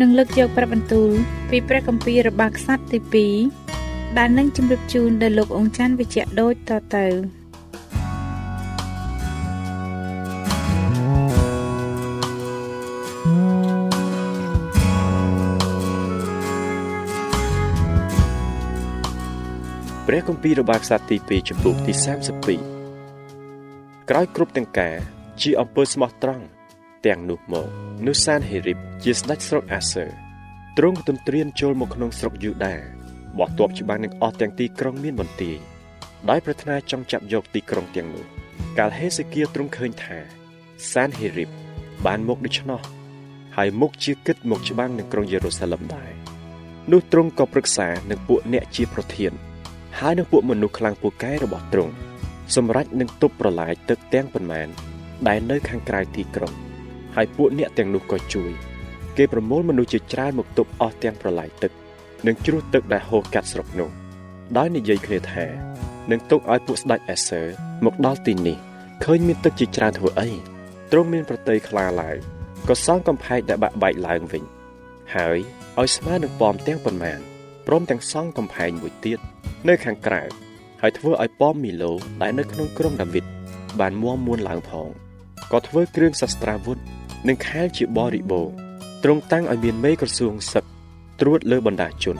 នឹងលើកយកព្រះបន្ទូលពីព្រះគម្ពីររបស់ខ្សត្រទី2ដែលនឹងជម្រាបជូនដល់លោកអង្គច័ន្ទវិជ្ជៈដូចតទៅព្រះគម្ពីររបស់ខ្សត្រទី2ចំពុកទី32ក្រោយគ្រប់ទាំងការជាអំពើស្មោះត្រង់ ទាំងនោះមកនោះសានហេរីបជាស្ដេចស្រុកអាសឺទ្រង់ទន្ទ្រានចូលមកក្នុងស្រុកយូដាបោះទ័ពច្បាំងនឹងអស់ទាំងទីក្រុងមានបន្ទាយដោយប្រាថ្នាចង់ចាប់យកទីក្រុងទាំងនោះកាលហេសេគៀទ្រង់ឃើញថាសានហេរីបបានមកដូច្នោះហើយមុខជាគិតមកច្បាំងនឹងក្រុងយេរូសាឡឹមដែរនោះទ្រង់ក៏ប្រឹក្សានឹងពួកអ្នកជាប្រធាន ហើយនឹងពួកមនុស្សខ្លាំងពូកែរបស់ទ្រង់សម្រាប់នឹងទប់ប្រឡាយទឹកទាំងប៉ុន្មានដែលនៅខាងក្រៅទីក្រុង ហើយពួកអ្នកទាំងនោះក៏ជួយ គេប្រមូលមនុស្សជាច្រើនមកទប់អស់ទាំងប្រឡាយទឹក និងជ្រោះទឹកដែលហូរកាត់ស្រុកនោះដោយនិយាយគ្នាថានឹងទុកឲ្យពួកស្ដេចអេសឺមកដល់ទីនេះឃើញមានទឹកជាច្រើនធ្វើអីទ្រង់មានប្រតិយខ្លាឡើងក៏សង់កំផែងដែលបាក់បែកឡើងវិញ ហើយឲ្យស្មើនឹងប៉មទាំងប៉ុន្មានព្រមទាំងសង់កំផែងមួយទៀតនៅខាងក្រៅហើយធ្វើឲ្យប៉មមីឡូដែលនៅក្នុងក្រុងដាវីតបានមួមមួនឡើងផងក៏ធ្វើគ្រឿងសាស្ត្រាវុធ និងខែលជាបរិបូរទ្រង់តាំងឲ្យមានមេក្រសួងសឹកត្រួតលើបណ្ដាជន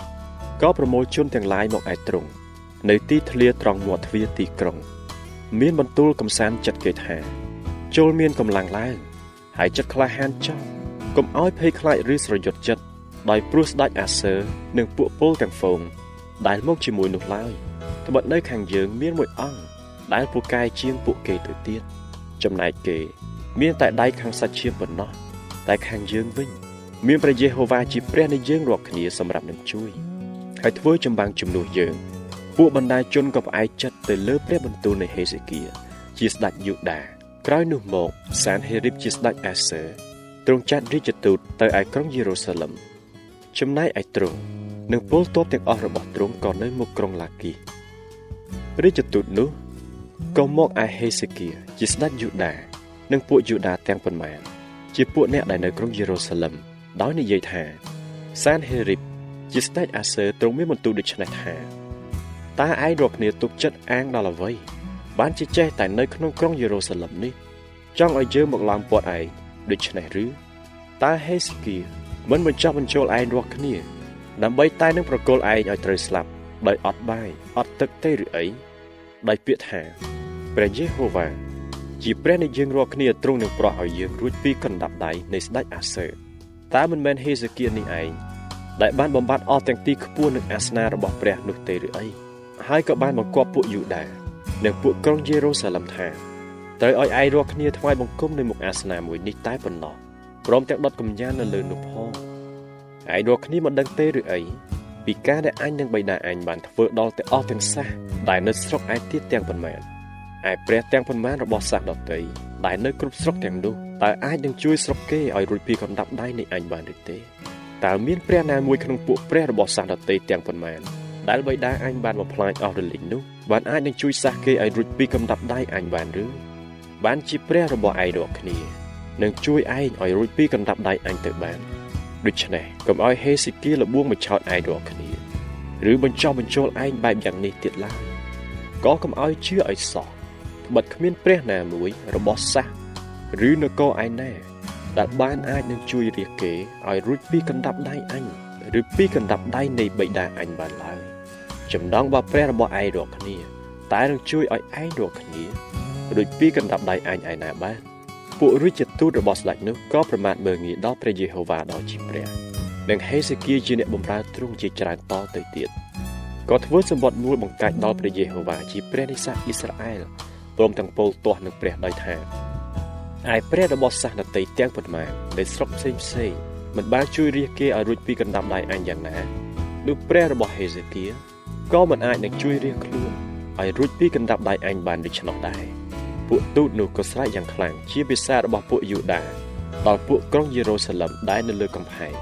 ក៏ប្រមូលជនទាំងឡាយមកឯទ្រង់នៅទីធ្លាត្រង់មាត់ទ្វារទីក្រុង មានបន្ទូលកំសាន្តចិត្តគេថាចូលមានកម្លាំងឡើងហើយចិត្តក្លាហានចោះកុំឲ្យភ័យខ្លាចឬស្រយុតចិត្តដោយព្រោះស្ដេចអាសឺនិងពួកពលទាំងហ្វូងដែលមកជាមួយនោះឡើយត្បិតនៅខាងយើងមានមួយអង្គដែលពូកែជាងពួកគេទៅទៀតចំណែកគេ មានតែដៃខាងសាច់ឈាមប៉ុណ្ណោះតែខាងយើងវិញ មានព្រះយេហូវ៉ាជាព្រះនៃយើងរាល់គ្នាសម្រាប់នឹងជួយហើយធ្វើចម្បាំងជំនួសយើង ពួកបណ្ដាជនក៏ផ្អែកចិត្តទៅលើព្រះបន្ទូលនៃហេសេគៀជាស្ដេចយូដាក្រោយនោះមកសានហេរីបជាស្ដេចអាសឺទ្រង់ចាត់រាជទូតទៅឯក្រុងយេរូសាឡឹមចំណែកឯទ្រង់និងពលទ័ពទាំងអស់របស់ទ្រង់ក៏នៅមុខក្រុងឡាគីរាជទូតនោះក៏មកឯហេសេគៀជាស្ដេចយូដា និងពួកយូដាទាំងប៉ុន្មាន ជាពួកអ្នកដែលនៅក្រុងយេរូសាឡឹមដោយនិយាយថាសានហេរីបជាស្ដេចអាសឺទ្រង់មានបន្ទូលដូចនេះថាតើឯងរាល់គ្នាទុកចិត្តអាងដល់អ្វីបានជាចេះតែនៅក្នុងក្រុងយេរូសាឡឹមនេះចង់ឲ្យយើងមកឡោមព័ទ្ធឯងដូច្នេះឬតើហេសេគៀមិនបញ្ចុះបញ្ចូលឯងរាល់គ្នា ដើម្បីតែនឹងប្រគល់ឯងឲ្យត្រូវស្លាប់ដោយអត់បាយអត់ទឹកទេឬអីដោយពាក្យថាព្រះយេហូវ៉ា ជាព្រះនៃយើងរាល់គ្នាទ្រង់នឹងប្រោះឲ្យយើងរួចពីកណ្ដាប់ដៃនៃស្ដេចអាសឺតើមិនមែនហេសេគៀនេះឯងដែលបានបំបត្តិអស់ទាំងទីខ្ពស់នឹងអាសនារបស់ព្រះនោះទេឬអីហើយក៏បានបង្គាប់ពួកយូដានិងពួកក្រុងយេរូសាឡឹមថាត្រូវឲ្យឯងរាល់គ្នាថ្វាយបង្គំនៅមុខអាសនាមួយនេះតែប៉ុណ្ណោះព្រមទាំងដុតកំញាននៅលើនោះផងឯងរាល់គ្នាមិនដឹងទេឬអីពីការដែលអញនិងបិតាអញបានធ្វើដល់ទៅអស់ទាំងសះដែលនៅស្រុកឯទៀតទាំងប៉ុន្មាន ឯព្រះទាំងប៉ុន្មានរបស់សាសដតីដែលនៅគ្រប់ស្រុកទាំងនោះតើអាចនឹងជួយស្រុកគេឲ្យរួចពីកណ្ដាប់ដៃនៃអញបានឬទេតើមានព្រះណាមួយក្នុងពួកព្រះរបស់សាសដតីទាំងប៉ុន្មានដែលបិតាអញបានបំផ្លាញអស់រលីងនោះបានអាចនឹងជួយសះគេឲ្យរួចពីកំដាប់ដៃអញបានឬបានជាព្រះរបស់ឯងរាល់គ្នានឹងជួយឯងឲ្យរួចពីកំដាប់ដៃអញទៅបានដូច្នេះកុំឲ្យហេសេគៀលបួងបញ្ឆោតឯងរាល់គ្នា ឬបញ្ចោះបញ្ចូលឯងបែបយ៉ាងនេះទៀតឡើយក៏កុំឲ្យជឿឲ្យសោះ បិទគ្មានព្រះណាមួយរបស់សាសឬនគរឯណាដែលបានអាចនឹងជួយរាគេឲ្យរួចពីកណ្ដាប់ដៃអញឬពីកណ្ដាប់ដៃនៃបិតាអញបានឡើយចំណងរបស់ព្រះរបស់ឯងរាល់គ្នា តែនឹងជួយឲ្យឯងរាល់គ្នារួចពីកណ្ដាប់ដៃអញឯណាបានពួករាជទូតរបស់ស្ដេចនោះក៏ប្រមាថមើលងាយដល់ព្រះយេហូវ៉ាដ៏ជាព្រះនិងហេសេគៀជាអ្នកបម្រើទ្រង់ជាច្រើនតទៅទៀតក៏ធ្វើសម្បត្តិមូលបង្កាច់ដល់ព្រះយេហូវ៉ាជាព្រះនៃសាសអ៊ីស្រាអែល ព្រមទាំងពលទាស់នឹងព្រះដោយថាឯព្រះរបស់សាសនតីទាំងប៉ុន្មានដែលស្រុកផ្សេងផ្សេងមិនបានជួយរាគេឲ្យរួចពីកណ្ដាប់ដៃអញយ៉ាងណានោះព្រះរបស់ហេសេគៀក៏មិនអាចនឹងជួយរាខ្លួនឲ្យរួចពីកណ្ដាប់ដៃអញបានដូច្នោះដែរពួកទូតនោះក៏ស្រែកយ៉ាងខ្លាំងជាភាសារបស់ពួកយូដាដល់ពួកក្រុងយេរូសាឡឹមដែលនៅលើកំផែង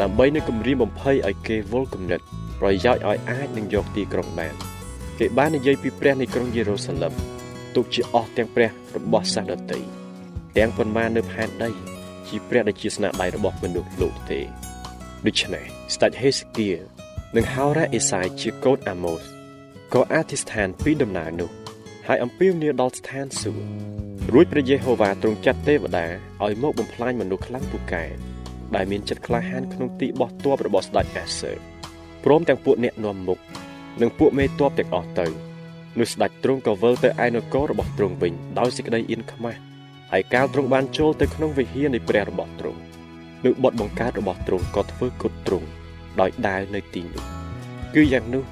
ដើម្បីនឹងគម្រាមបំភ័យឲ្យគេវល់គំនិតប្រយោជន៍ឲ្យអាចនឹងយកទីក្រុងបានគេបាននិយាយពីព្រះនៃក្រុងយេរូសាឡឹម ទុកជាអស់ទាំងព្រះរបស់សាសដតីទាំងប៉ុន្មាននៅផែនដី ជាព្រះដែលជាស្នាដៃរបស់មនុស្សលោកទេដូច្នេះស្ដេចហេសេគៀនិងហោរ៉ាអេសាយជាកូនអាម៉ូសក៏អធិស្ឋានពីដំណើរនោះហើយអំពាវនាវដល់ស្ថានសួគ៌រួចព្រះយេហូវ៉ាទ្រង់ចាត់ទេវតាឲ្យមកបំផ្លាញមនុស្សខ្លាំងពូកែដែលមានចិត្តក្លាហានក្នុងទីបោះទ័ពរបស់ស្ដេចអាសឺព្រមទាំងពួកអ្នកនាំមុខនិងពួកមេទ័ពទាំងអស់ទៅ នោះស្ដេចទ្រង់ក៏វិលទៅឯនគររបស់ទ្រង់វិញដោយសេចក្តីអៀនខ្មាស់ហើយកាលទ្រង់បានចូលទៅក្នុងវិហារនៃព្រះរបស់ទ្រង់នោះបុតបង្កើតរបស់ទ្រង់ក៏ធ្វើគុតទ្រង់ដោយដាវនៅទីនោះគឺយ៉ាងនោះ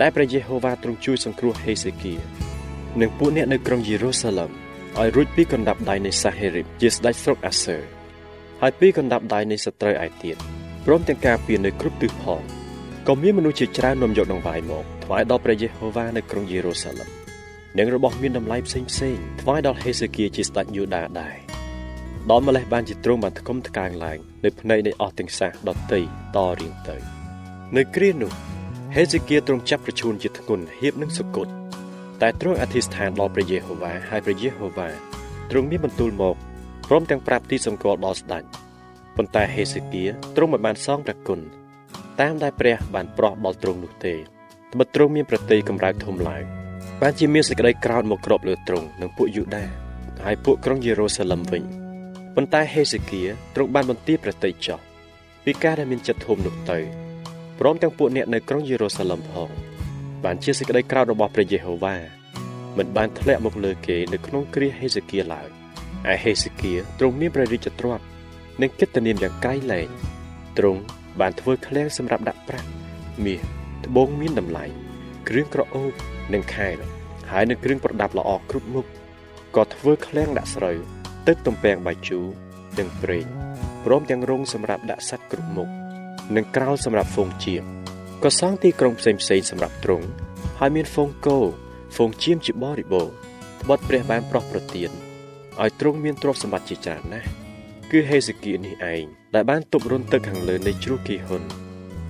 ដែលព្រះយេហូវ៉ាទ្រង់ជួយសង្គ្រោះហេសេគៀនិងពួកអ្នកនៅក្រុងយេរូសាឡឹមឲ្យរួចពីកណ្ដាប់ដៃនៃសាហេរីបជាស្ដេចស្រុកអាសឺហើយពីកណ្ដាប់ដៃនៃសត្រូវឯទៀតព្រមទាំងការពៀននៅគ្រប់ទិសផងក៏មានមនុស្សជាច្រើននាំយកដង្វាយមក ថ្វាយដល់ព្រះយេហូវ៉ានៅក្រុងយេរូសាឡឹមនិងរបស់មានតម្លៃផ្សេងផ្សេងថ្វាយដល់ហេសេគៀជាស្ដេចយូដាដែរដល់ម្លេះបានជាទ្រង់បានថ្កុំថ្កើងឡើងនៅភ្នែកនៃអស់ទាំងសាសដតីតរៀងទៅ នៅគ្រានោះហេសេគៀទ្រង់ចាប់ប្រជូនជាធ្ងន់ហៀបនឹងសុគតតែទ្រង់អធិស្ឋានដល់ព្រះយេហូវ៉ាហើយព្រះយេហូវ៉ាទ្រង់មានបន្ទូលមកព្រមទាំងប្រាប់ទីសម្គាល់ដល់ស្ដេចប៉ុន្តែហេសេគៀទ្រង់មិនបានសងព្រះគុណតាមដែលព្រះបានប្រោះដល់ទ្រង់នោះទេ ត្បិតទ្រង់មានប្រតិយកម្រើកធំឡើងបានជាមានសេចក្តីក្រោធមកគ្របលើទ្រង់និងពួកយូដាហើយពួកក្រុងយេរូសាឡឹមវិញប៉ុន្តែហេសេគៀទ្រង់បានបន្ទាបប្រតិយចោះពីការដែលមានចិត្តធំនោះទៅព្រមទាំងពួកអ្នកនៅក្រុងយេរូសាឡឹមផងបានជាសេចក្តីក្រោធរបស់ព្រះយេហូវ៉ាមិនបានធ្លាក់មកលើគេនៅក្នុងគ្រាហេសេគៀឡើយឯហេសេគៀទ្រង់មានព្រះរាជទ្រព្យនិងកិត្តិនាមយ៉ាងក្រៃលែងទ្រង់បានធ្វើឃ្លាំងសម្រាប់ដាក់ប្រាក់មាស ត្បូងមានតម្លៃគ្រឿងក្រអូបនិងខែលហើយនៅគ្រឿងប្រដាប់ល្អគ្រប់មុខក៏ធ្វើឃ្លាំងដាក់ស្រូវទឹកទំពាំងបាយជូរនិងប្រេងព្រមទាំងរងសម្រាប់ដាក់សัตว์គ្រប់មុខនិងក្រោលសម្រាប់ហ្វូងជាមក៏សង់ទីក្រុងផ្សេងផ្សេងសម្រាប់ទ្រង់ហើយមានហ្វូងគោហ្វូងជាមជាបរិបូរណ៍ត្បិតព្រះបានប្រោះប្រទានឲ្យទ្រង់មានទ្រព្យសម្បត្តិជាច្រើនណាស់គឺហេសេគៀនេះឯងដែលបានទប់រុនទឹកខាងលើនៃជ្រោះគីហ៊ុន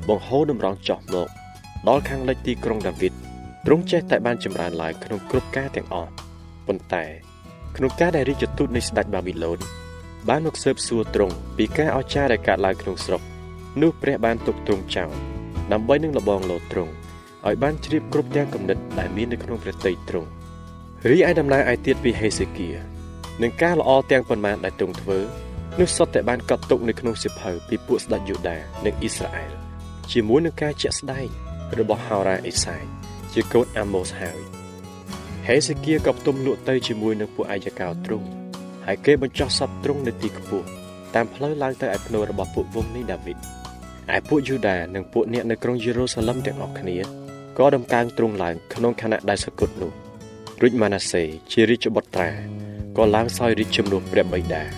បង្ហូរតម្រង់ចោះមក ដល់ខាងលិចទីក្រុងដាវីតទ្រង់ចេះតែបានចម្រើនឡើងក្នុងគ្រប់ការទាំងអស់ប៉ុន្តែក្នុងការដែលរាជទូតនៃស្ដេចបាប៊ីឡូនបានមកស៊ើបសួរទ្រង់ពីការអស្ចារ្យដែលកើតឡើងក្នុងស្រុកនោះព្រះបានទុកទ្រង់ចោលដើម្បីនឹងលបងលោទ្រង់ឲ្យបានជ្រាបគ្រប់ទាំងគំនិតដែលមាននៅក្នុងព្រះតីទ្រង់រីឯដំណើរឯទៀតពីហេសេគៀនឹងការល្អទាំងប៉ុន្មានដែលទ្រង់ធ្វើនោះសុទ្ធតែបានកត់ទុកនៅក្នុងសិភៅពីពួកស្ដេចយូដានិងអ៊ីស្រាអែលជាមួយនឹងការជាក់ស្ដែង របស់ហោរ៉ាអេសាយជាកូនអាម៉ូសហើយហេសេគៀក៏ផ្ទុំលក់ទៅជាមួយនឹងពួកអាយកោទ្រង់ហើយគេបញ្ចុះសពទ្រង់នៅទីខ្ពស់តាមផ្លូវឡើងទៅឯភ្នូររបស់ពួកវងនៃដាវីតឯពួកយូដានិងពួកអ្នកនៅក្រុងយេរូសាឡឹមទាំងអស់គ្នាក៏ដំកើងទ្រង់ឡើងក្នុងខណៈដែលសគត់នោះរួចម៉ាណាសេជារាជបុត្រាក៏ឡើងសោយរាជជំនួសព្រះបិតា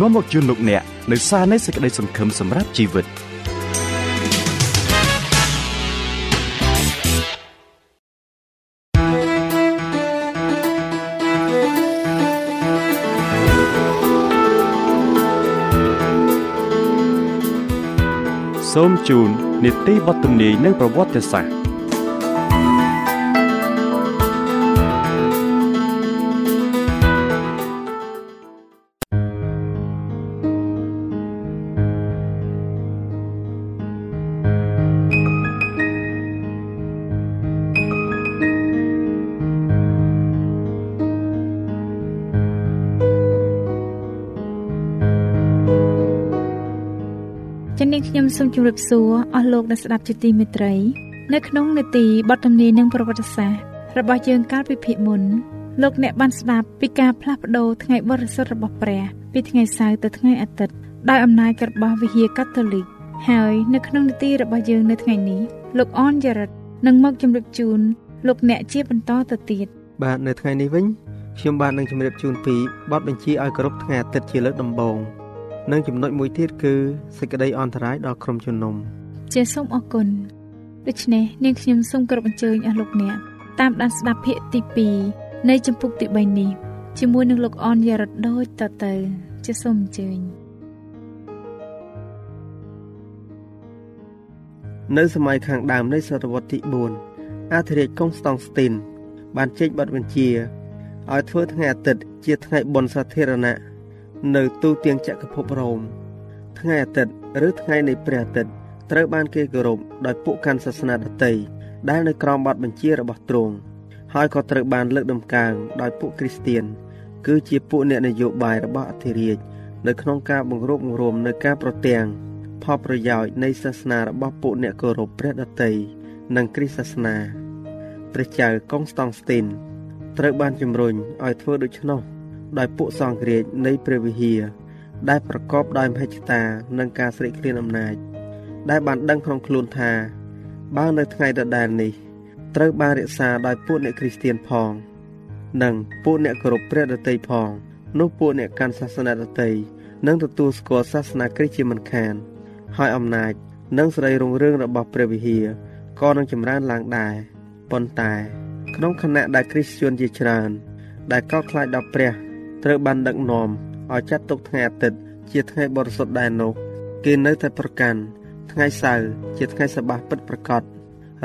នាំមកជូនលោកអ្នកនៅសារនៃសេចក្តីសង្ឃឹមសម្រាប់ជីវិត។សូមជូននីតិវត្តទំនាយនិងប្រវត្តិសាស្ត្រ ខ្ញុំសូមជម្រាបសួរអស់លោកអ្នកស្ដាប់ជាទីមេត្រី នៅក្នុងនេតិបទទំនាយនិងប្រវត្តិសាស្ត្ររបស់យើងកាលពីភាគមុនលោកអ្នកបានស្ដាប់ពីការផ្លាស់ប្ដូរថ្ងៃបរិសុទ្ធរបស់ព្រះ ពីថ្ងៃសៅរ៍ទៅថ្ងៃអាទិត្យដោយអំណាចរបស់វិហារកាតូលិកហើយនៅក្នុងនេតិរបស់យើងនៅថ្ងៃនេះលោកអនយ៉ារិតនឹងមកជម្រាបជូនលោកអ្នកជាបន្តទៅទៀតបាទនៅថ្ងៃនេះវិញខ្ញុំបាទនឹងជម្រាបជូនពីបទបញ្ជាឲ្យគ្រប់ថ្ងៃអាទិត្យជាលើកដំបូង និងចំណុចមួយទៀតគឺសេចក្តីអន្តរាយដល់ក្រុមជំនុំជាសូមអរគុណដូច្នេះនាងខ្ញុំសូមគោរពអញ្ជើញអស់លោកអ្នកតាមដានស្ដាប់ភាគទី2នៃចម្ពោះទី3នេះជាមួយនឹងលោកអនយ៉ារ៉ាត់ដូចតទៅជាសូមអញ្ជើញនៅសម័យខាងដើមនៃសតវត្សទី4អាធិរាជកុងស្តង់ស្ទីនបានចេញបទបញ្ជាឲ្យធ្វើថ្ងៃអាទិត្យជាថ្ងៃបុណ្យសាធារណៈ នៅទូទាំងចក្រភពរ៉ូមថ្ងៃអាទិត្យឬថ្ងៃនៃព្រះអាទិត្យត្រូវបានគេគោរពដោយពួកកាន់សាសនាដទៃដែលនៅក្រោមបទបញ្ជារបស់ទ្រង់ហើយក៏ត្រូវបានលើកដំកើងដោយពួកគ្រីស្ទៀនគឺជាពួកអ្នកនយោបាយរបស់អធិរាជនៅក្នុងការបង្រួបបង្រួមនៅការប្រទាំងផលប្រយោជន៍នៃសាសនារបស់ពួកអ្នកគោរពព្រះដតីនិងគ្រីស្ទសាសនាព្រះចៅកុងស្តង់ស្ទីនត្រូវបានជំរុញឲ្យធ្វើដូច្នោះ ដោយពួកសង្ឃរាជនៃព្រះវិហារដែលប្រកបដោយមហិច្ឆតានិងការស្រេកឃ្លានអំណាច ដែលបានដឹងក្នុងខ្លួនថា បើនៅថ្ងៃដដែលនេះ ត្រូវបានរក្សាដោយពួកអ្នកគ្រីស្ទានផង និងពួកអ្នកគោរពព្រះដតីផងនោះពួកអ្នកកាន់សាសនាដតីនឹងទទួលស្គាល់សាសនាគ្រីស្ទជាមិនខាន ហើយអំណាច និងសេរីរុងរឿងរបស់ព្រះវិហារក៏នឹងចម្រើនឡើងដែរប៉ុន្តែ ក្នុងគណៈដែលគ្រីស្ទានជាច្រើន ដែលកោតខ្លាចដល់ព្រះ ត្រូវបានដឹកនាំឲ្យចាត់ទុកថ្ងៃអាទិត្យជាថ្ងៃបរិសុទ្ធដែរនោះគេនៅតែប្រកាន់ថ្ងៃសៅរ៍ជាថ្ងៃសបាពិតប្រាកដ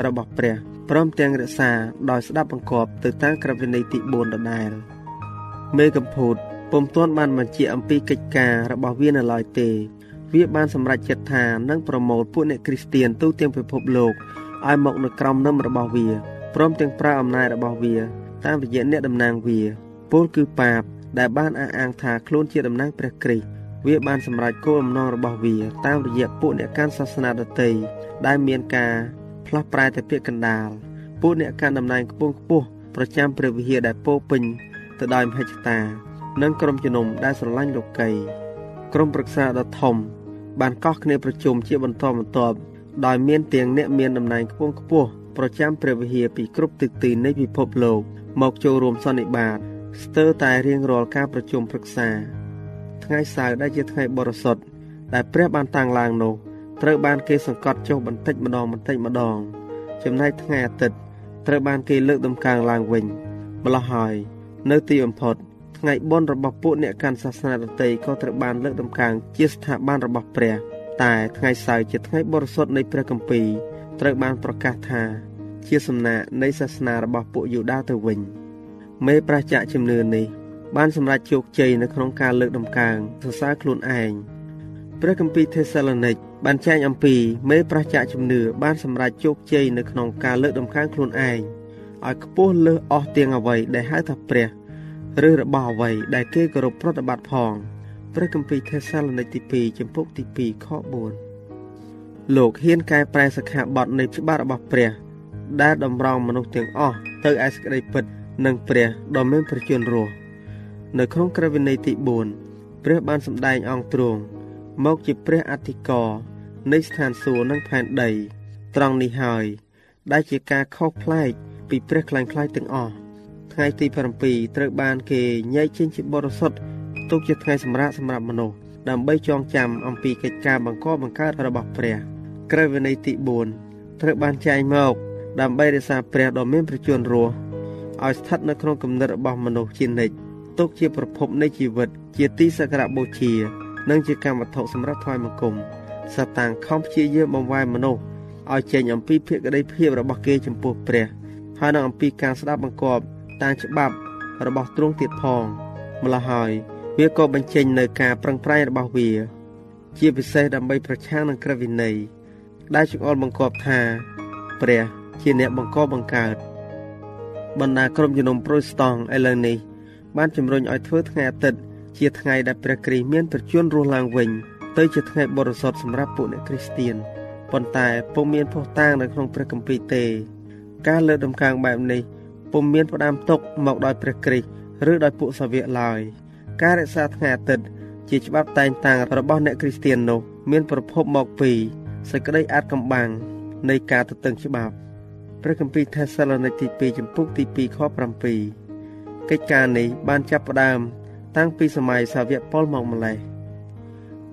របស់ព្រះព្រមទាំងរក្សាដោយស្ដាប់បង្គាប់ទៅតាមក្រឹតវិន័យទី4ដដែលមេកំពូតពុំទាន់បានបញ្ជាអំពីកិច្ចការរបស់វានៅឡើយទេ វាបានសម្រេចចិត្តថានឹងប្រមូលពួកអ្នកគ្រីស្ទៀនទូទាំងពិភពលោកឲ្យមកនៅក្រោមនឹមរបស់វាព្រមទាំងប្រើអំណាចរបស់វា តាមរយៈអ្នកតំណាងវាពលគឺបាប ដែលបានអះអាងថាខ្លួនជាតំណាងព្រះគ្រីស្ទវាបានសម្រេចគោលបំណងរបស់វា តាមរយៈពួកអ្នកកាន់សាសនាដទៃដែលមានការផ្លាស់ប្រែទៅពាក្យកណ្ដាលពួកអ្នកកាន់តំណែងខ្ពង់ខ្ពស់ប្រចាំព្រះវិហារដែលពោពេញទៅដោយមហិច្ឆតានិងក្រុមជំនុំដែលស្រឡាញ់លោកីក្រុមប្រឹក្សាដ៏ធំ បានកោះគ្នាប្រជុំជាបន្តបន្ទាប់ដោយមានទាំងអ្នកមានតំណែងខ្ពង់ខ្ពស់ប្រចាំព្រះវិហារពីគ្រប់ទិសទីនៃពិភពលោកមកចូលរួមសន្និបាត ស្ទើរតែរៀងរាល់ការប្រជុំប្រឹក្សា ថ្ងៃសៅរ៍ដែលជាថ្ងៃបរិសុទ្ធដែលព្រះបានតាំងឡើងនោះត្រូវបានគេសង្កត់ចុះបន្តិចម្ដងបន្តិចម្ដង ចំណែកថ្ងៃអាទិត្យត្រូវបានគេលើកដំកើងឡើងវិញម្ល៉េះហើយ នៅទីបំផុតថ្ងៃបុណ្យរបស់ពួកអ្នកកាន់សាសនាដទៃក៏ត្រូវបានលើកដំកើងជាស្ថាប័នរបស់ព្រះ តែថ្ងៃសៅរ៍ជាថ្ងៃបរិសុទ្ធនៃព្រះគម្ពីរត្រូវបានប្រកាសថា ជាសំណាកនៃសាសនារបស់ពួកយូដាទៅវិញ។ មេប្រជាជំនឿនេះបានសម្រេចជោគជ័យនៅក្នុងការលើកដំកើងសរសើរខ្លួនឯងព្រះគម្ពីរថេសាឡូនីកបានចែងអំពីមេប្រជាជំនឿបានសម្រេចជោគជ័យនៅក្នុងការលើកដំកើងខ្លួនឯងឲ្យខ្ពស់លើសអស់ទាំងអ្វីដែលហៅថាព្រះឬរបស់អ្វីដែលគេគោរពប្រតិបត្តិផងព្រះគម្ពីរថេសាឡូនីកទី2ចំពុកទី2ខ4លោកហ៊ានកែប្រែសិក្ខាបទនៃច្បាប់របស់ព្រះ ដែលតម្រង់មនុស្សទាំងអស់ទៅឯសេចក្តីពិត និងព្រះដ៏មានប្រជញ្ញរស់នៅក្នុងក្រឹត្យវិន័យទី4ព្រះបានសម្ដែងអង្គទ្រង់មកជាព្រះអធិការនៃស្ថានសួគ៌និងផែនដី ត្រង់នេះហើយ ដែលជាការខុសប្លែកពីព្រះខ្លាំងខ្លាយទាំងអស់ថ្ងៃទី7ត្រូវបានគេញែកចេញជាបរិសុទ្ធទុកជាថ្ងៃសម្រាប់សម្រាប់មនុស្សដើម្បីចងចាំអំពីកិច្ចការបង្កបង្កើតរបស់ព្រះក្រឹត្យវិន័យទី4ត្រូវបានចែងមក ដើម្បីរក្សាព្រះដ៏មានប្រជញ្ញរស់ ឲ្យស្ថិតនៅក្នុងគំនិតរបស់មនុស្សជានិច្ចទុកជាប្រភពនៃជីវិត ជាទីសក្ការៈបូជា និងជាកម្មវត្ថុសម្រាប់ថ្វាយបង្គំសតាំងខំព្យាយាមបង្វែរមនុស្សឲ្យចេញអំពីភក្តីភាពរបស់គេចំពោះព្រះហើយនឹងអំពីការស្ដាប់បង្គាប់តាមច្បាប់របស់ទ្រង់ទៀតផងម្ល៉េះហើយវាក៏បញ្ចេញនៅការប្រឹងប្រែងរបស់វា ជាពិសេសដើម្បីប្រឆាំងនឹងក្រឹតវិន័យដែលចង្អុលបង្គាប់ថា ព្រះជាអ្នកបង្កបង្កើត បណ្ដាក្រុមជំនុំប្រូតស្តង់ឥឡូវនេះបានជំរុញឲ្យធ្វើថ្ងៃអាទិត្យជាថ្ងៃដែលព្រះគ្រីស្ទមានប្រជញ្ញរស់ឡើងវិញទៅជាថ្ងៃបរិសុទ្ធសម្រាប់ពួកអ្នកគ្រីស្ទៀនប៉ុន្តែពុំមានផុសតាងនៅក្នុងព្រះគម្ពីរទេ ការលើកដំកើងបែបនេះពុំមានផ្ដាំទុកមកដោយព្រះគ្រីស្ទឬដោយពួកសាវកឡើយការរក្សាថ្ងៃអាទិត្យជាច្បាប់តែងតាំងរបស់អ្នកគ្រីស្ទៀននោះ មានប្រភពមកពីសេចក្តីអាចកំបាំងនៃការទទឹងច្បាប់ ព្រះគម្ពីរថេសាឡូនីកទី2ចំពុកទី2ខ7កិច្ចការនេះបានចាប់ផ្ដើម តាំងពីសម័យសាវកប៉ុលមកម្លេះ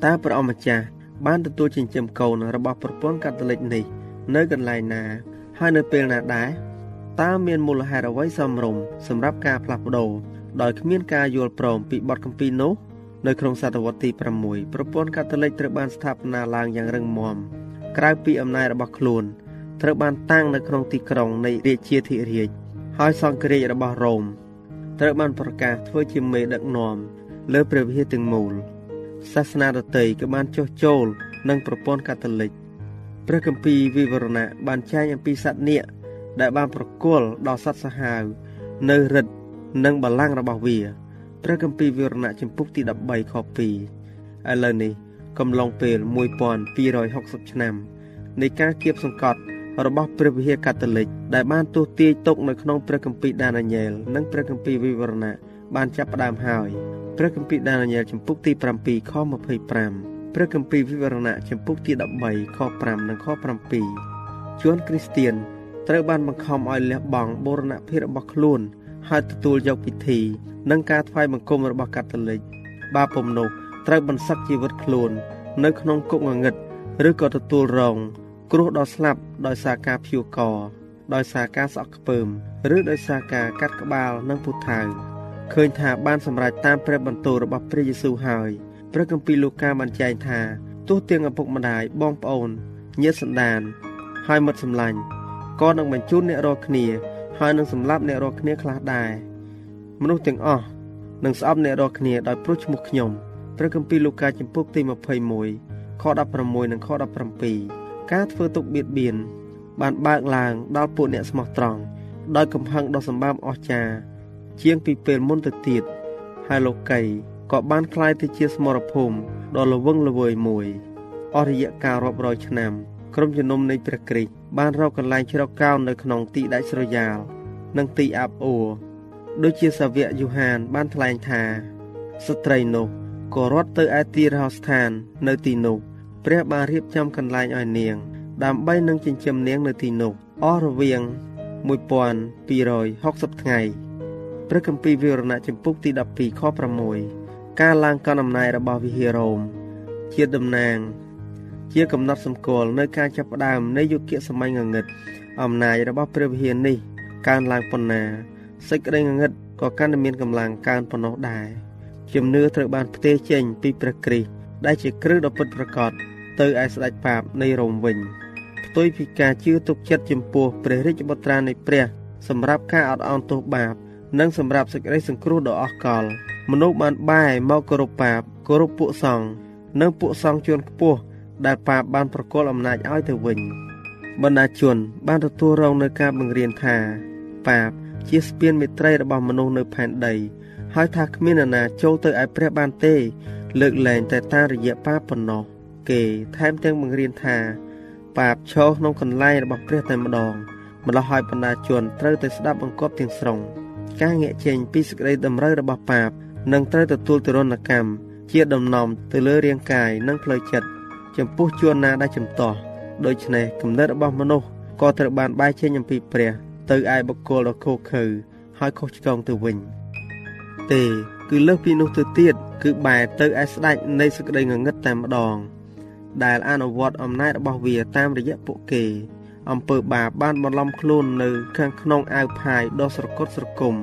តើព្រះអម្ចាស់បានទទួលចិញ្ចឹមកូនរបស់ប្រពន្ធកាតូលិកនេះ នៅកន្លែងណា ហើយនៅពេលណាដែរតើមានមូលហេតុអ្វីសមរម្យសម្រាប់ការផ្លាស់ប្ដូរដោយគ្មានការយល់ព្រមពីបទគម្ពីរនោះនៅក្នុងសតវត្សទី6ប្រព័ន្ធកាតូលិកត្រូវបានស្ថាបនាឡើងយ៉ាងរឹងមាំក្រៅពីអំណាចរបស់ខ្លួន ត្រូវបានតាំងនៅក្នុងទីក្រុងនៃរាជាធិរាជហើយសង្គ្រាចរបស់រ៉ូមត្រូវបានប្រកាសធ្វើជាមេដឹកនាំលើព្រះវិហារទាំងមូលសាសនាដទៃក៏បានចុះចូលនឹងប្រព័ន្ធកាតូលិកព្រះគម្ពីរវិវរណៈបានចែងអំពីសត្វនាគដែលបានប្រគល់ដល់សត្វសាហាវនៅរិទ្ធនិងបល្ល័ង្ករបស់វាព្រះគម្ពីរវិវរណៈចំពុកទី13ខ2ឥឡូវនេះកំឡុងពេល1260ឆ្នាំនៃការគៀបសង្កត់ របស់ព្រះវិហារកាតូលិកដែលបានទស្សទាយទុកនៅក្នុងព្រះគម្ពីរដានីយ៉ែលនិងព្រះគម្ពីរវិវរណៈបានចាប់ផ្ដើមហើយព្រះគម្ពីរដានីយ៉ែលចំពុកទី7ខ25ព្រះគម្ពីរវិវរណៈចំពុកទី13ខ5និងខ7ជួនគ្រីស្ទៀនត្រូវបានបង្ខំឲ្យលះបង់បូរណភាពរបស់ខ្លួនហើយទទួលយកពិធី និងការថ្វាយបង្គំរបស់កាតូលិកបាពំនោះត្រូវបន្សឹកជីវិតខ្លួន នៅក្នុងគុកងងឹតឬក៏ទទួលរង គ្រោះដល់ស្លាប់ដោយសារការភៀវកដោយសារការសក់ខ្ពើម ឬដោយសារការកាត់ក្បាលនិងពុថៅឃើញថាបានសម្រេចតាមព្រះបន្ទូលរបស់ព្រះយេស៊ូវហើយព្រះគម្ពីរលូកាបានចែងថាទោះទាំងឪពុកម្ដាយបងប្អូនញាតិសន្តាន ហើយមិត្តសម្លាញ់ក៏នឹងបញ្ជូនអ្នករាល់គ្នា ហើយនឹងសម្លាប់អ្នករាល់គ្នាខ្លះដែរមនុស្សទាំងអស់នឹងស្អប់អ្នករាល់គ្នាដោយព្រោះឈ្មោះខ្ញុំព្រះគម្ពីរលូកាចំពុកទី21ខ16និងខ17 ការធ្វើទុកបៀតបៀនបានបើកឡើងដល់ពួកអ្នកស្មោះត្រង់ដោយកំហឹងដ៏សម្បើមអស្ចារ្យជាងពីពេលមុនទៅទៀតហើយលោកីក៏បានคล้ายទៅជាស្មរភូមិដ៏ល្វឹងល្វើយមួយអស់រយៈកាលរាប់រយឆ្នាំក្រុមជំនុំនៃព្រះគ្រីស្ទបានរកកន្លែងជ្រកកោននៅក្នុងទីដាច់ស្រយាលនិងទីអាប់អួរដូចជាសាវកយូហានបានថ្លែងថាស្ត្រីនោះក៏រត់ទៅឯទីរហោស្ថាននៅទីនោះ ព្រះបានរៀបចំកន្លែងឲ្យនាង ដើម្បីនឹងចិញ្ចឹមនាងនៅទីនោះអស់រវាង1260ថ្ងៃព្រះគម្ពីរវិវរណៈចំពុកទី12ខ6ការឡើងកណ្ដាលអំណាចរបស់វិហាររ៉ូមជាតំណាង ជាកំណត់សម្គាល់នៅការចាប់ផ្ដើមនៃយុគសម័យងងឹតអំណាចរបស់ព្រះវិហារនេះកើនឡើងប៉ុណ្ណាសេចក្តីងងឹតក៏កាន់តែមានកម្លាំងកើនប៉ុណ្ណោះដែរជំនឿត្រូវបានផ្ទេរចេញពីព្រះគ្រីស្ទដែលជាគ្រឹះដ៏ពិតប្រាកដ ទៅឯស្ដេចបាបនៃរ៉ូមវិញផ្ទុយពីការជឿទុកចិត្តចំពោះព្រះរាជបុត្រានៃព្រះ សម្រាប់ការអត់អោនទោសបាប និងសម្រាប់សេចក្តីសង្គ្រោះដ៏អស់កលមនុស្សបានបែរមកគោរពបាបគោរពពួកសង្ឃនិងពួកសង្ឃជួនខ្ពស់ដែលបាបបានប្រគល់អំណាចឲ្យទៅវិញបណ្ដាជន បានទទួលរងនៅការបង្រៀនថា បាបជាស្ពានមេត្រីរបស់មនុស្សនៅផែនដី ហើយថាគ្មាននរណាចូលទៅឯព្រះបានទេ លើកលែងតែតាមរយៈបាបប៉ុណ្ណោះ គេថែមទាំងបង្រៀនថាបាបឈរក្នុងកន្លែងរបស់ព្រះតែម្ដងម្ល៉េះហើយបណ្ដាជនត្រូវតែស្ដាប់បង្គាប់ទាំងស្រុងការងាកចេញពីសេចក្តីតម្រូវរបស់បាបនឹងត្រូវទទួលទរណកម្មជាដំណំទៅលើរាងកាយនិងផ្លូវចិត្តចំពោះជួនណាដែលចំទាស់ដូច្នេះគំនិតរបស់មនុស្សក៏ត្រូវបានបែកចេញអំពីព្រះ ទៅឯបុគ្គលដ៏ខុសខើហើយខុសឆ្គងទៅវិញទេគឺលើសពីនោះទៅទៀតគឺបែរទៅឯស្ដេចនៃសេចក្តីងងឹតតែម្ដង ដែលអនុវត្តអំណាចរបស់វាតាមរយៈពួកគេអំពើបាបបានបន្លំខ្លួននៅខាងក្នុងអាវផាយដ៏ស្រគត់ស្រគំ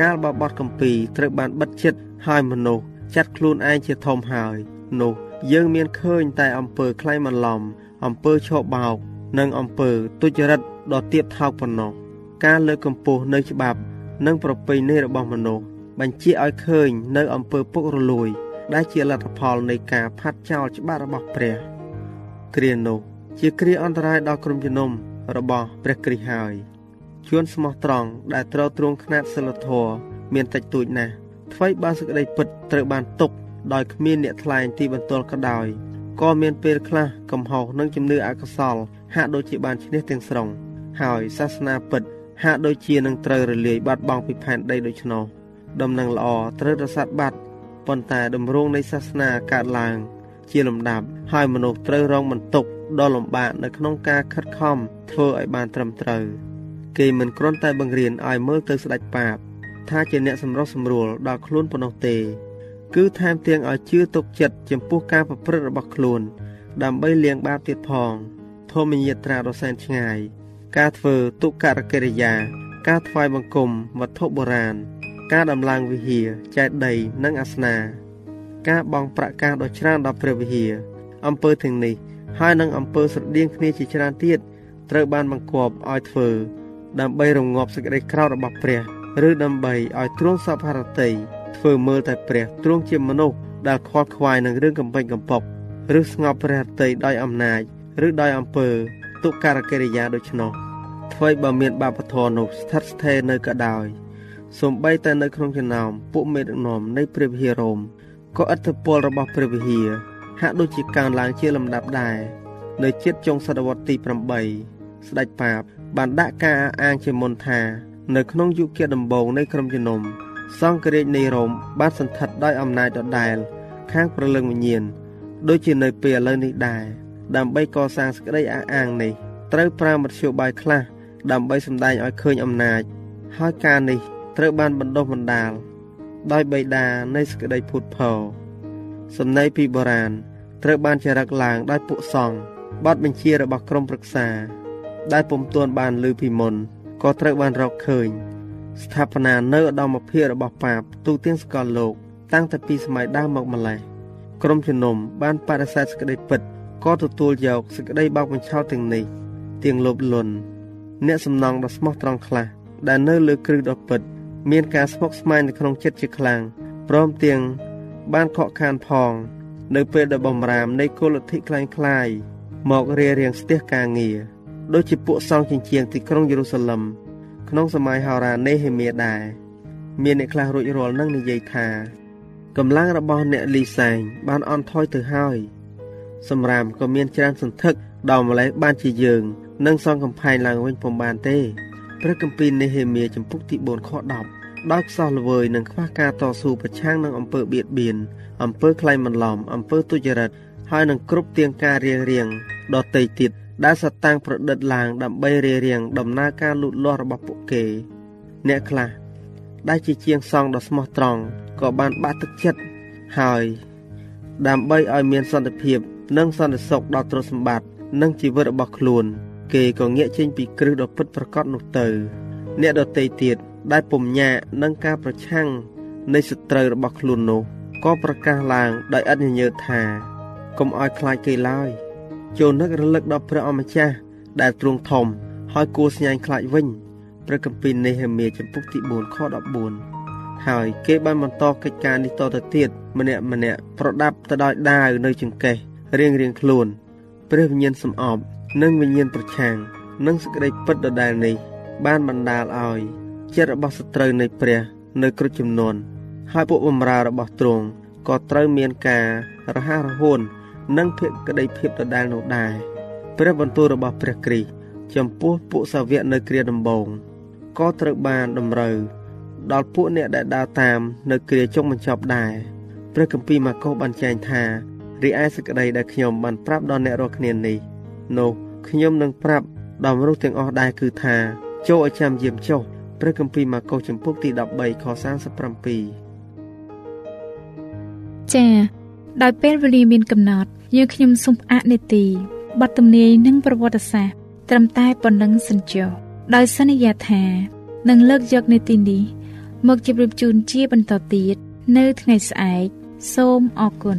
កាលបបត់កំពីត្រូវបានបិទចិត្តហើយមនុស្សចាត់ខ្លួនឯងជាធំហើយនោះយើងមានឃើញតែអំពើក្លែងបន្លំអំពើឆោបោក និងអំពើទុច្ចរិតដ៏ទាបថោកប៉ុណ្ណោះការលើកកម្ពស់នៅច្បាប់ និងប្រពៃណីរបស់មនុស្សបញ្ជាឲ្យឃើញនៅអំពើពុករលួយ ដែលជាលទ្ធផលនៃការផាត់ចោលច្បាប់របស់ព្រះ គ្រានោះជាគ្រាអន្តរាយដល់ក្រុមជំនុំរបស់ព្រះគ្រីស្ទហើយជួនស្មោះត្រង់ដែលត្រូវទ្រង់ຂ្នាតសិលធម៌មានតិចតួចណាស់ថ្មីបើសេចក្តីពិតត្រូវបានຕົកដោយគ្មានអ្នកថ្លែងទីបន្ទល់ក៏ដោយក៏មានពេលខ្លះកំហុសនិងជំនឿអកុសលហាក់ដូចជាបានឈ្នះទាំងស្រុងហើយសាសនាពិតហាក់ដូចជានឹងត្រូវរលាយបាត់បង់ពីផែនដីដូច្នោះដំណឹងល្អត្រូវរសាត់បាត់ ប៉ុន្តែតម្រងនៃសាសនាកើតឡើង ជាលំដាប់ហើយមនុស្សត្រូវរងបន្ទុកដ៏លំបាកនៅក្នុងការខិតខំធ្វើឲ្យបានត្រឹមត្រូវគេមិនគ្រាន់តែបង្រៀនឲ្យមើលទៅស្ដេចបាបថាជាអ្នកសម្រុះសម្រួលដល់ខ្លួនប៉ុណ្ណោះទេ គឺថែមទាំងឲ្យជឿទុកចិត្តចំពោះការប្រព្រឹត្តរបស់ខ្លួន ដើម្បីលាងបាបទៀតផងធម្មយាត្រាដ៏សែនឆ្ងាយ ការធ្វើទុក្ករកិរិយា ការថ្វាយបង្គំវត្ថុបុរាណ ការដំឡើងវិហារចេតិយនិងអាសនា ការបង់ប្រាក់កាសដ៏ច្រើនដល់ព្រះវិហារអំពើទាំងនេះហើយនឹងអំពើស្រដៀងគ្នាជាច្រើនទៀតត្រូវបានបង្គាប់ឲ្យធ្វើ ដើម្បីរងាប់សេចក្តីក្រោធរបស់ព្រះឬដើម្បីឲ្យទ្រង់សពហរតីធ្វើមើលតែព្រះទ្រង់ជាមនុស្សដែលខ្វល់ខ្វាយនឹងរឿងកំពេញកំពប់ឬស្ងប់ព្រះហតីដោយអំណាចឬដោយអំពើទុក្ករកិរិយាដូច្នោះអ្វីបើមានបាបធម៌នោះស្ថិតស្ថេរនៅក៏ដោយ សូម្បីតែនៅក្នុងចំណោមពួកមេដឹកនាំនៃព្រះវិហាររ៉ូមក៏ឥទ្ធិពលរបស់ព្រះវិហារហាក់ដូចជាកើនឡើងជាលំដាប់ដែរនៅជិតចុងសតវត្សទី8ស្ដេចប៉ាបបានដាក់ការអះអាងជាមុនថានៅក្នុងយុគដំបូងនៃក្រុមជំនុំសង្ឃរាជនៃរ៉ូមបានសន្ធិដ្ឋដោយអំណាចដដែល ខាងព្រលឹងវិញ្ញាណដូចជានៅពេលឥឡូវនេះដែរដើម្បីកសាងសេចក្តីអះអាងនេះត្រូវប្រើមធ្យោបាយខ្លះដើម្បីសម្ដែងឲ្យឃើញអំណាចហើយការនេះ ត្រូវបានបណ្ដុះបណ្ដាល ដោយបិតានៃសក្តីពុទ្ធផលសំណេរពីបុរាណត្រូវបានចារឹកឡើងដោយពួកសង្ឃបទបញ្ជារបស់ក្រុមប្រឹក្សា ដែលពុំទាន់បានលើពីមុនក៏ត្រូវបានរកឃើញ ស្ថាបនានៅឧត្តមភាពរបស់បាបទូទាំងសកលលោក តាំងតែពីសម័យដើមមកម្ល៉េះក្រុមជំនុំបានបដិសេធសេចក្តីពិតក៏ទទួលយកសេចក្តីបោកបញ្ឆោតទាំងនេះទាំងលោភលន់អ្នកសំណងដ៏ស្មោះត្រង់ខ្លះដែលនៅលើគ្រឹះដ៏ពិត មានការស្មុគស្មាញនៅក្នុងចិត្តជាខ្លាំងព្រមទាំងបានខកខានផង នៅពេលដែលបំរាមនៃគោលលទ្ធិคล้ายคล้ายមករារៀងស្ទះការងារដូចជាពួកសង្ឃចិញ្ចៀងទីក្រុងយេរូសាឡឹមក្នុងសម័យហោរានេហេមៀដែរមានអ្នកខ្លះរួចរាល់នឹងនិយាយថាកម្លាំងរបស់អ្នកលីសែងបានអន់ថយទៅហើយសម្រាមក៏មានច្រើនសន្ធឹកដល់ម្លេះបានជាយើងនឹងសង់កំផែងឡើងវិញពុំបានទេ ព្រះគម្ពីរនេហេមៀចំពុកទី4ខ10ដោយខ្សោះល្វើយនិងខ្វះការតស៊ូប្រឆាំងនឹងអំពើបៀតបៀនអំពើក្លែងបន្លំអំពើទុច្ចរិតហើយនឹងគ្រប់ទៀងការរៀងរៀងដតីទៀតដែលសតាំងប្រឌិតឡើងដើម្បីរៀបរៀងដំណើរការលូតលាស់របស់ពួកគេ អ្នកខ្លះដែលជាជាងសងដ៏ស្មោះត្រង់ក៏បានបាក់ទឹកចិត្តហើយ ដើម្បីឲ្យមានសន្តិភាព និងសន្តិសុខដល់ទ្រព្យសម្បត្តិនិងជីវិតរបស់ខ្លួន គេក៏ងាកចេញពីគ្រឹះដ៏ពិតប្រាកដនោះទៅ អ្នកដតីទៀតដែលពុំញាក់នឹងការប្រឆាំងនៃសត្រូវរបស់ខ្លួននោះក៏ប្រកាសឡើងដោយឥតញញើតថាកុំឲ្យខ្លាចគេឡើយចូលនឹករលឹកដល់ព្រះអម្ចាស់ដែលទ្រង់ធំហើយគួរស្ញាញ់ខ្លាចវិញព្រះគម្ពីរនេហេមៀចំពុកទី4ខ14ហើយគេបានបន្តកិច្ចការនេះតទៅទៀតម្នាក់ម្នាក់ប្រដាប់ទៅដោយដាវនៅចង្កេះរៀងរៀងខ្លួនព្រះវិញ្ញាណសំអប់ និងវិញ្ញាណប្រឆាំងនិងសេចក្តីពិតដដែលនេះ បានបណ្ដាលឲ្យចិត្តរបស់សត្រូវនៃព្រះនៅគ្រប់ចំនួនហើយពួកបម្រើរបស់ទ្រង់ក៏ត្រូវមានការរហ័សរហួននិងភាពក្តីភាពដដែលនោះដែរព្រះបន្ទូលរបស់ព្រះគ្រីស្ទចំពោះពួកសាវកនៅគ្រាដំបូងក៏ត្រូវបានតម្រូវដល់ពួកអ្នកដែលដើរតាមនៅគ្រាចុងបញ្ចប់ដែរព្រះគម្ពីរម៉ាកុសបានចែងថារីឯសេចក្តីដែលខ្ញុំបានប្រាប់ដល់អ្នករាល់គ្នានេះ នោះខ្ញុំនឹងប្រាប់ដល់មនុស្សទាំងអស់ដែរគឺថាចូលឲ្យចាំយាមចុះព្រះគម្ពីរម៉ាកុសចំពុកទី13ខ37ចា៎ដោយពេលវេលាមានកំណត់យើងខ្ញុំសូមផ្អាកនេតិបទទំនាយនិងប្រវត្តិសាស្ត្រត្រឹមតែប៉ុណ្ណឹងសិនចុះដោយសន្យាថានឹងលើកយកនេតិនេះមកជម្រាបជូនជាបន្តទៀតនៅថ្ងៃស្អែកសូមអរគុណ